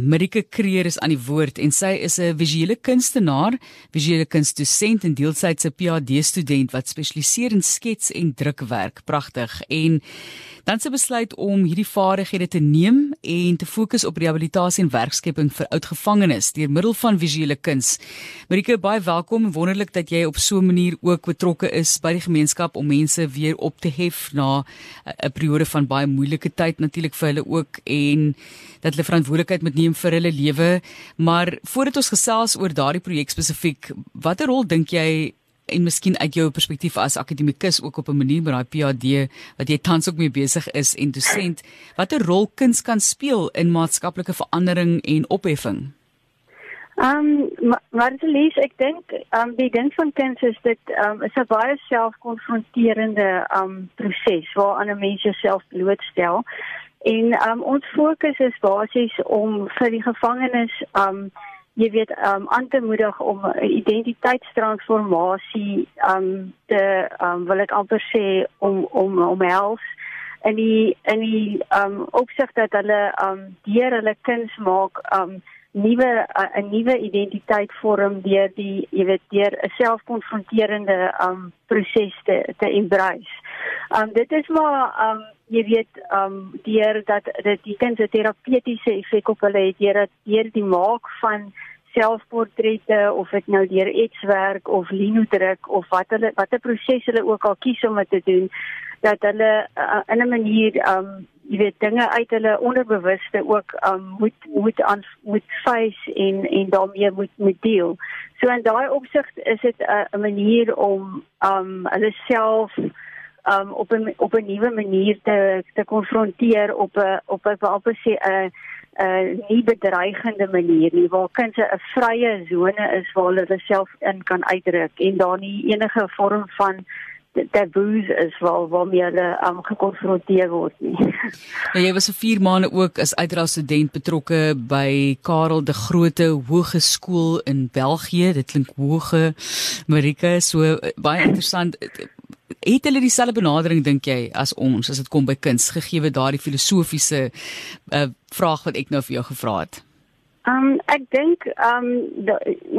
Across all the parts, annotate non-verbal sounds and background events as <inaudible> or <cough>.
Marike Kreer is aan die woord en sy is 'n visuele kunstenaar, visuele kunstdosent en deeltydse PhD student wat spesialiseer in skets en drukwerk. Pragtig. En dan sy besluit om hierdie vaardighede te neem en te fokus op rehabilitasie en werkskepping vir oud gevangenes deur middel van visuele kuns. Marike, baie welkom en wonderlik dat jy op so 'n manier ook betrokke is by die gemeenskap om mense weer op te hef na 'n periode van baie moeilike tyd natuurlik vir hulle ook en dat hulle verantwoordelikheid moet neem neem vir hulle lewe. Maar voordat ons gesels oor daardie projek spesifiek, watter rol dink jy en miskien uit jou perspektief as akademikus ook op 'n manier met daai PhD wat jy tans ook mee besig is en dosent, watter rol kuns kan speel in maatskaplike verandering en opheffing? Ehm um, maar te lees ek dink ehm um, die ding van kuns is dit ehm um, is 'n baie selfkonfronterende ehm um, proses waaraan 'n mens jouself blootstel. En um, ons fokus is basies om vir die gevangenes um jy weet um aan te moedig om identiteitstransformasie um te um wil ek amper sê om om om help in die in die um opsig dat hulle um deur hulle kuns maak um nuwe 'n nuwe identiteit vorm deur die jy weet deur 'n selfkonfronterende um proses te te embrace. Um dit is maar um jy weet um deur dat dit die kind se terapeutiese effek op hulle het deur dat deur die maak van selfportrette of dit nou deur etswerk of linodruk of wat hulle watter proses hulle ook al kies om dit te doen dat hulle uh, in 'n manier um jy weet dinge uit hulle onderbewuste ook um moet moet aan moet face en en daarmee moet moet deel. So in daai opsig is dit 'n uh, manier om um hulle self um op 'n op 'n nuwe manier te te konfronteer op 'n op 'n op 'n sê 'n 'n nie bedreigende manier nie waar kinders 'n vrye sone is waar hulle self in kan uitdruk en daar nie enige vorm van taboos is waar waarmee hulle um, gekonfronteer word nie. Nou <laughs> jy was vir 4 maande ook as uitraal student betrokke by Karel de Grote Hoërskool in België. Dit klink hoë Marika, so baie interessant het hulle dieselfde benadering dink jy as ons as dit kom by kuns gegee daardie filosofiese uh, vraag wat ek nou vir jou gevra het? Um ek dink um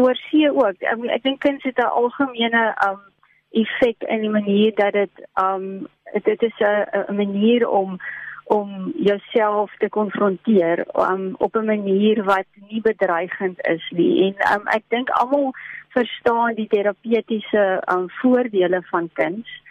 oor see ook. Ek, ek dink kuns het 'n algemene um effek in die manier dat dit um dit is 'n manier om om jouself te konfronteer um, op 'n manier wat nie bedreigend is nie. En um, ek dink almal verstaan die terapeutiese um, voordele van kuns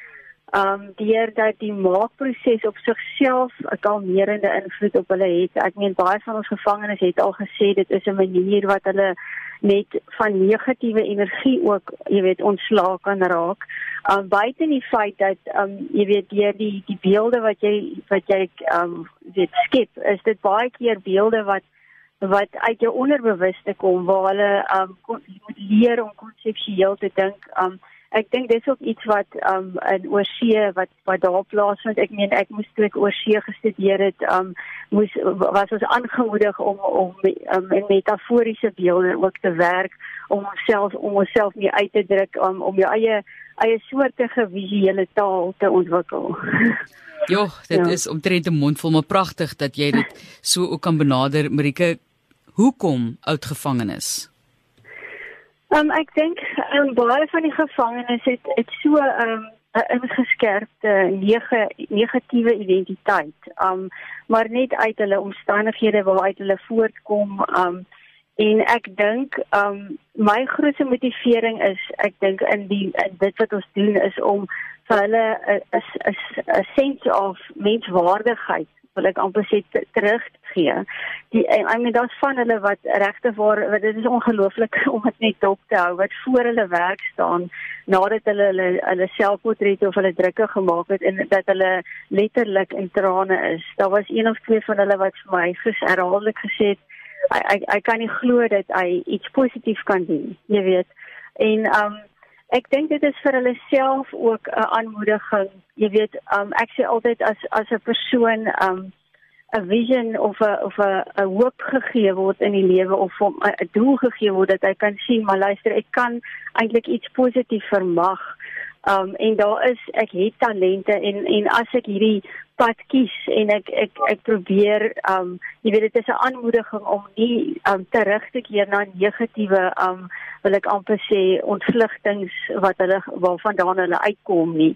um deur dat die maakproses op sigself 'n kalmerende invloed op hulle het. Ek meen baie van ons gevangenes het al gesê dit is 'n manier wat hulle net van negatiewe energie ook, jy weet, ontslae kan raak. Um buite die feit dat um jy weet deur die die beelde wat jy wat jy um weet skep, is dit baie keer beelde wat wat uit jou onderbewuste kom waar hulle um moet leer om konseptueel te dink. Um ek dink dis ook iets wat um in oorsee wat wat daar plaasvind. Ek meen ek moes toe ek oorsee gestudeer het, um moes was ons aangemoedig om om um, in metaforiese beelde ook te werk om onsself om onsself nie uit te druk um, om jou eie eie soortige visuele taal te ontwikkel. <laughs> Jo, dit ja. is omtrent 'n mondvol maar pragtig dat jy dit so ook kan benader, Marike. Hoekom oud gevangenes? Um, ek dink um, baie van die gevangenes het het so 'n um, ingeskerpte nege, negatiewe identiteit. Um maar net uit hulle omstandighede waaruit hulle voortkom. Um en ek dink um my grootste motivering is ek dink in die in dit wat ons doen is om vir hulle 'n 'n 'n sense of menswaardigheid wil ek amper sê terug gee. Die I mean daar's van hulle wat regte waar wat dit is ongelooflik <laughs> om dit net op te hou wat voor hulle werk staan nadat hulle hulle hulle selfportrette of hulle drukke gemaak het en dat hulle letterlik in trane is. Daar was een of twee van hulle wat vir my herhaaldelik gesê het I I I kan nie glo dat hy iets positief kan doen. Jy weet. En um ek dink dit is vir hulle self ook 'n aanmoediging. Jy weet, um, ek sê altyd as as 'n persoon um 'n vision of 'n of 'n 'n hoop gegee word in die lewe of 'n doel gegee word dat hy kan sien, maar luister, ek kan eintlik iets positief vermag Um en daar is ek het talente en en as ek hierdie pad kies en ek ek ek probeer um jy weet dit is 'n aanmoediging om nie um terug te keer na negatiewe um wil ek amper sê ontvlugtings wat hulle waarvandaan hulle uitkom nie.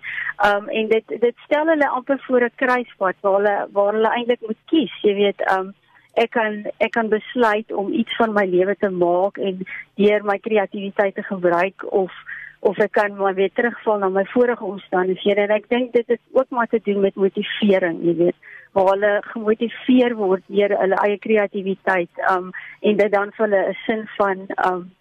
Um en dit dit stel hulle amper voor 'n kruispunt waar hulle waar hulle eintlik moet kies, jy weet um ek kan ek kan besluit om iets van my lewe te maak en deur my kreatiwiteit te gebruik of of ek kan maar weer terugval na my vorige omstandighede en ek dink dit het ook maar te doen met motivering, jy weet, waar hulle gemotiveer word deur hulle eie kreatiwiteit um en dit dan vir hulle 'n sin van um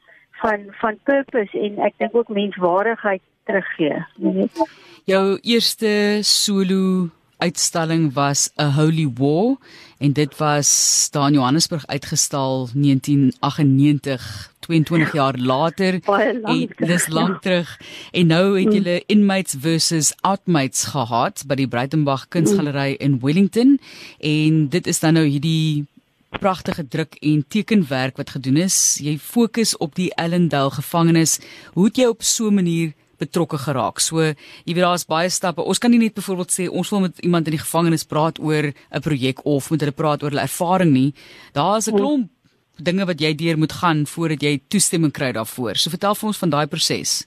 van van purpose en ek dink ook menswaardigheid teruggee, jy weet. Jou eerste solo uitstalling was A Holy War en dit was daar in Johannesburg uitgestal 1998 22 jaar later en dis lank terug en nou het hmm. julle inmates versus outmates gehad by die Breitenberg Kunsgalery in Wellington en dit is dan nou hierdie pragtige druk en tekenwerk wat gedoen is jy fokus op die Ellendale gevangenis hoe het jy op so 'n manier betrokke geraak. So, jy weet daar's baie stappe. Ons kan nie net byvoorbeeld sê ons wil met iemand in die gevangenis praat oor 'n projek of met hulle praat oor hulle ervaring nie. Daar's 'n klomp dinge wat jy deur moet gaan voordat jy toestemming kry daarvoor. So vertel vir ons van daai proses.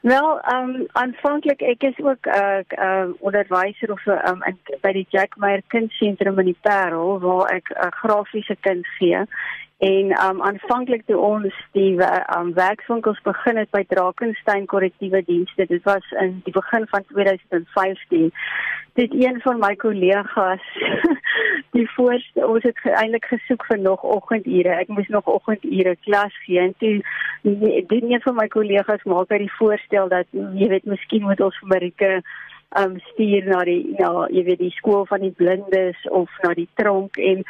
Wel, ehm um, aanvanklik ek is ook 'n uh, uh, onderwyser of um, by die Jack Meyer Kunstsentrum in die Parel waar ek 'n uh, grafiese kuns gee En um aanvanklik toe ons die um werkswinkels begin het by Drakensberg korrektiewe dienste, dit was in die begin van 2015. Dit een van my kollegas <laughs> die voorste ons het eintlik gesoek vir nog oggendure. Ek moes nog oggendure klas gee en toe die een van my kollegas maak uit die voorstel dat jy weet miskien moet ons vir Marike um stuur na die na jy weet die skool van die blindes of na die tronk en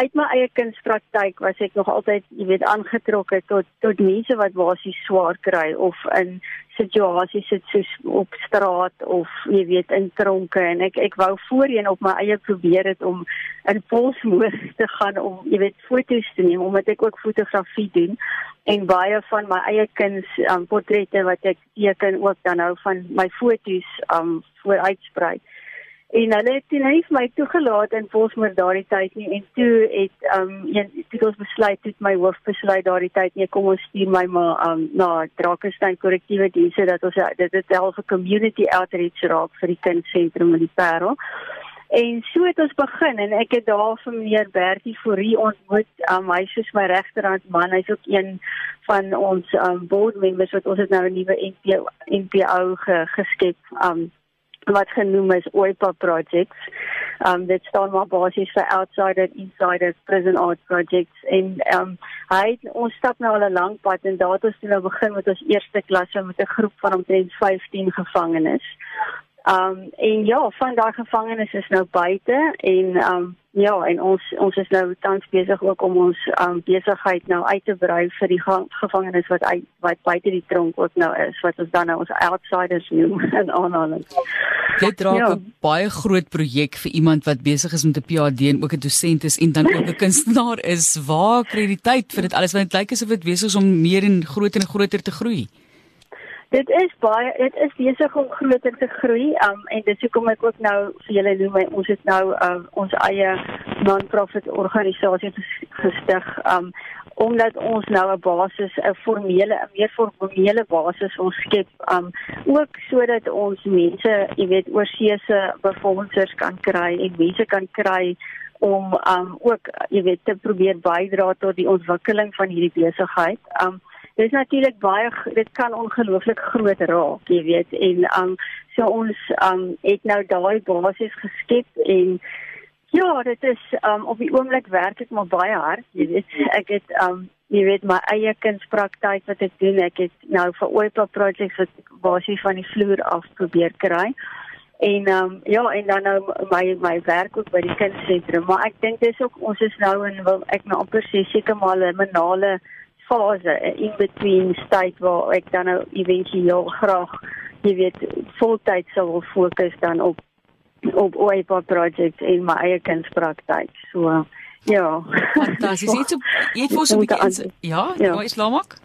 uit my eie kunspraktyk was ek nog altyd jy weet aangetrokke tot tot mense wat basies swaar kry of in situasies sit soos op straat of jy weet in tronke en ek ek wou voorheen op my eie probeer het om in polsmoes te gaan om jy weet foto's te neem omdat ek ook fotografie doen en baie van my eie kuns um, portrette wat ek teken ook dan nou van my foto's um vooruitsprei. En hulle het toe net my toegelaat in Bosmoor daardie tyd nie en toe het um een toe ons besluit het my hoof besluit daardie tyd nee kom ons stuur my maar um na Drakensberg korrektiewe dienste dat ons dit het half 'n community outreach raak vir die kindsentrum in die Parel. En so het ons begin en ek het daar vir meneer Bertie Fourie ontmoet. Um, hy is my regterhand man. Hy's ook een van ons um, board members wat ons het nou 'n nuwe NPO NPO ge, geskep. Um, wat genoem is OIPA projects. Um dit staan maar basies vir outsider insider prison art projects en um hy ons stap nou al 'n lang pad en daar het ons nou begin met ons eerste klasse met 'n groep van omtrent 15 gevangenes. Um en ja, van daai gevangenes is nou buite en um ja, en ons ons is nou tans besig ook om ons um besigheid nou uit te brei vir die gevangenes wat uit wat buite die tronk ook nou is wat ons dan nou ons outsiders noem <laughs> in aanhaling. Dit dra 'n ja. baie groot projek vir iemand wat besig is met 'n PhD en ook 'n dosent is en dan ook 'n kunstenaar is. Waar kry jy die tyd vir dit alles want dit lyk asof dit besig is om meer en groter en groter te groei? Dit is baie dit is besig om groter te groei um, en dit hoekom ek ook nou vir julle noem ons het nou uh, ons eie non-profit organisasie gestig um, omdat ons nou 'n basis 'n formele 'n meer formele basis ons skep um, ook sodat ons mense jy weet oorseese befondsers kan kry en mense kan kry om um, ook jy weet te probeer bydra tot die ontwikkeling van hierdie besigheid. Um, Dit is natuurlik baie dit kan ongelooflik groot raak, jy weet, en um so ons um het nou daai basis geskep en ja, dit is um op die oomblik werk ek maar baie hard, jy weet. <laughs> Ek het um jy weet my eie kunspraktyk wat ek doen. Ek het nou vir Oipa projects wat ek basies van die vloer af probeer kry. En um ja, en dan nou my my werk ook by die kindsentrum, maar ek dink dis ook ons is nou in wil ek nou amper sê seker maar 'n minale fase in between state waar ek dan nou eventueel graag jy weet voltyd sou wil fokus dan op op OEPA project in my eie kunspraktyk. So ja. Fantasties. Jy het jy het vir so 'n bietjie Ja, ja. is Lamak?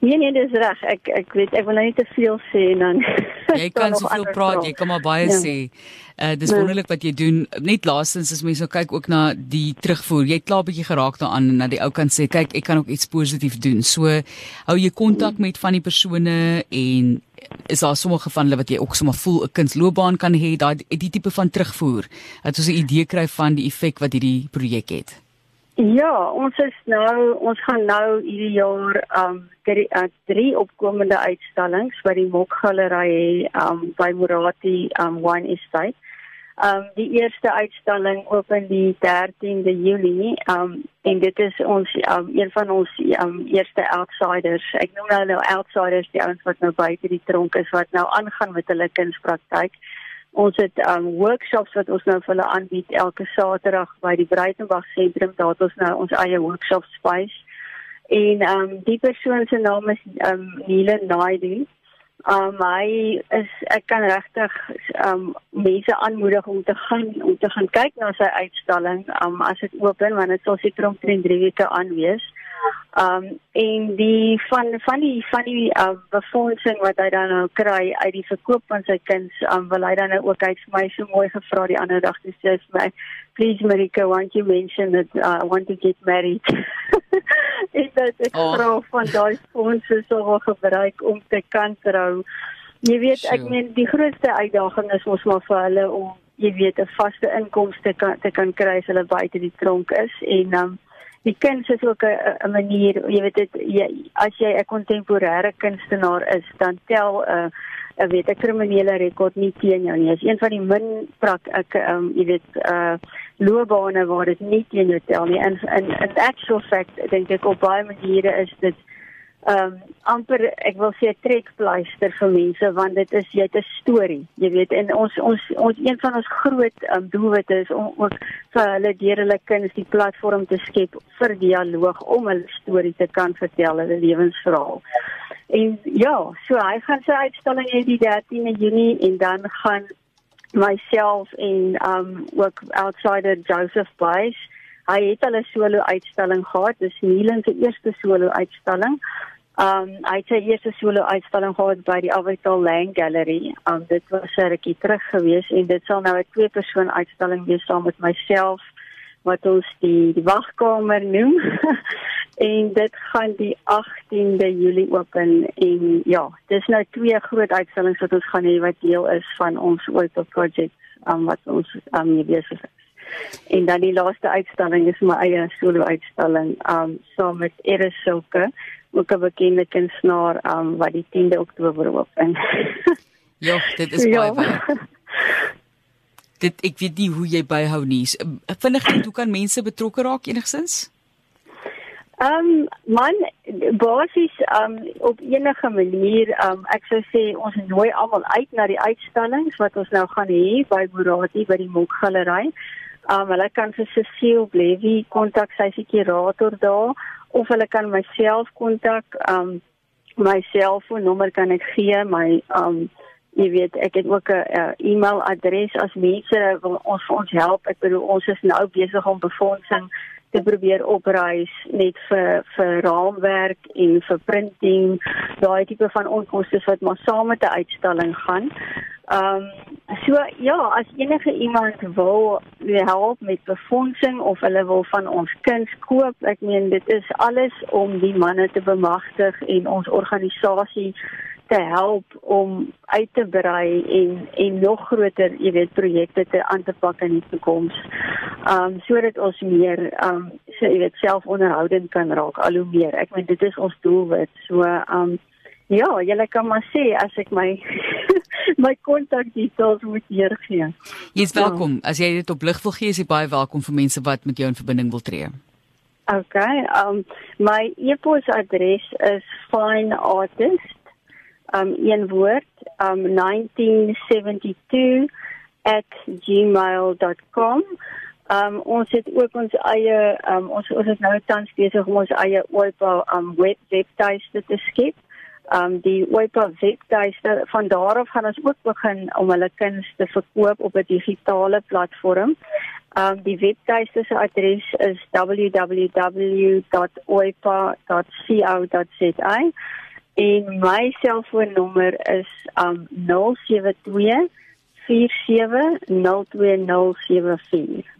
Nee nee, dis reg. Ek ek weet ek wil nou nie te veel sê en dan <laughs> Jy kan soveel praat, jy kan maar baie ja. sê. Uh dis ja. wonderlik wat jy doen. Net laastens as mense nou kyk ook na die terugvoer. Jy het klaar bietjie geraak daaraan en na die ou kan sê, kyk, ek kan ook iets positief doen. So hou jy kontak met van die persone en is daar sommige van hulle wat jy ook sommer voel 'n kindsloopbaan kan hê, daai die tipe van terugvoer. Dat ons 'n idee kry van die effek wat hierdie projek het. Ja, ons is nou ons gaan nou hierdie jaar um drie, uh, drie opkomende uitstallings by die Mok Galery um by Morati um Wine Estate. Um die eerste uitstalling open die 13de Julie um en dit is ons um een van ons um eerste outsiders. Ek noem nou nou outsiders die ouens wat nou buite die tronk is wat nou aangaan met hulle kunspraktyk. Ons het um workshops wat ons nou vir hulle aanbied elke Saterdag by die Breitenberg sentrum. Daar het ons nou ons eie workshop space. En um die persoon se naam is um Nile Naidu. Um hy is ek kan regtig um mense aanmoedig om te gaan om te gaan kyk na sy uitstalling um as dit oop is want dit sal seker omtrent 3 weke aan wees. Um en die van van die van die uh, befondsing wat hy dan nou kry uit die verkoop van sy kuns, um wil hy dan nou ook uit vir my so mooi gevra die ander dag te sê vir my, please Marika, want you mention that uh, I want to get married. <laughs> Is dit ek oh. vra van daai fondse sou gebruik om te kan trou. Jy weet ek meen die grootste uitdaging is ons maar vir hulle om jy weet 'n vaste inkomste kan te kan kry as hulle buite die tronk is en um die kuns is ook 'n manier, jy weet dit jy, as jy 'n kontemporêre kunstenaar is, dan tel 'n uh, 'n weet 'n kriminele rekord nie teen jou nie. Is een van die min prak ek um, jy weet uh loopbane waar dit nie teen jou tel nie. En in in actual fact dink ek op baie maniere is dit ehm um, amper ek wil sê trekpleister vir mense want dit is jy 'n storie jy weet en ons ons ons een van ons groot um, doelwitte is om ook vir hulle deur hulle kinders die platform te skep vir dialoog om hulle storie te kan vertel hulle lewensverhaal. En ja so hy gaan sy uitstalling hê die 13de Junie en dan gaan myself en um ook outsider Joseph Buys Hy het 'n solo uitstalling gehad, dis Nielen se eerste solo uitstalling. Um hy het sy eerste solo uitstalling gehad by die Avatal Lang Gallery. Um dit was 'n rukkie terug gewees en dit sal nou 'n twee persoon uitstalling wees saam met myself wat ons die, die wagkamer noem. <laughs> en dit gaan die 18de Julie open en ja, dis nou twee groot uitstallings wat ons gaan hê wat deel is van ons Oito project um wat ons um mee besig is. En dan die laaste uitstalling is my eie solo uitstalling um saam met Eris Silke, ook 'n bekende kunstenaar um wat die 10de Oktober open. <laughs> ja, dit is ja. baie. dit ek weet nie hoe jy byhou nie. Vind net hoe kan mense betrokke raak enigsins? Ehm um, man basies um, op enige manier um, ek sou sê ons nooi almal uit na die uitstallings wat ons nou gaan hê by Morati by die Mok Galery. Um, hulle kan vir Cecile Blevy kontak, sy is die kurator daar of hulle kan myself kontak. Um my selfoonnommer kan ek gee, my um jy weet ek het ook 'n e-mailadres as mense wil ons ons help. Ek bedoel ons is nou besig om befondsing te probeer opreis net vir vir raamwerk en vir printing, daai tipe van onkoste wat maar saam met 'n uitstalling gaan. Ehm um, so ja, as enige iemand wil help met befondsing of hulle wil van ons kuns koop, ek meen dit is alles om die manne te bemagtig en ons organisasie te help om uit te brei en en nog groter, jy weet, projekte te aan te pak in die toekoms. Um, sodat ons meer um, so jy weet self onderhoudend kan raak al hoe meer. Ek meen dit is ons doelwit. So um, Ja, jy kan maar sê as ek my <laughs> my kontakdetails moet hier gee. Jy is welkom. Ja. As jy dit op lig wil gee, is jy baie welkom vir mense wat met jou in verbinding wil tree. Okay. Um my e-posadres is fineartist um een woord um 1972@gmail.com. Um ons het ook ons eie um ons ons is nou tans besig om ons eie OIPA um web webtuiste te skep um die Wipa webtuiste van daar af gaan ons ook begin om hulle kuns te verkoop op 'n digitale platform. Um die webtuiste se adres is www.wipa.co.za en my selfoonnommer is um 072 470274.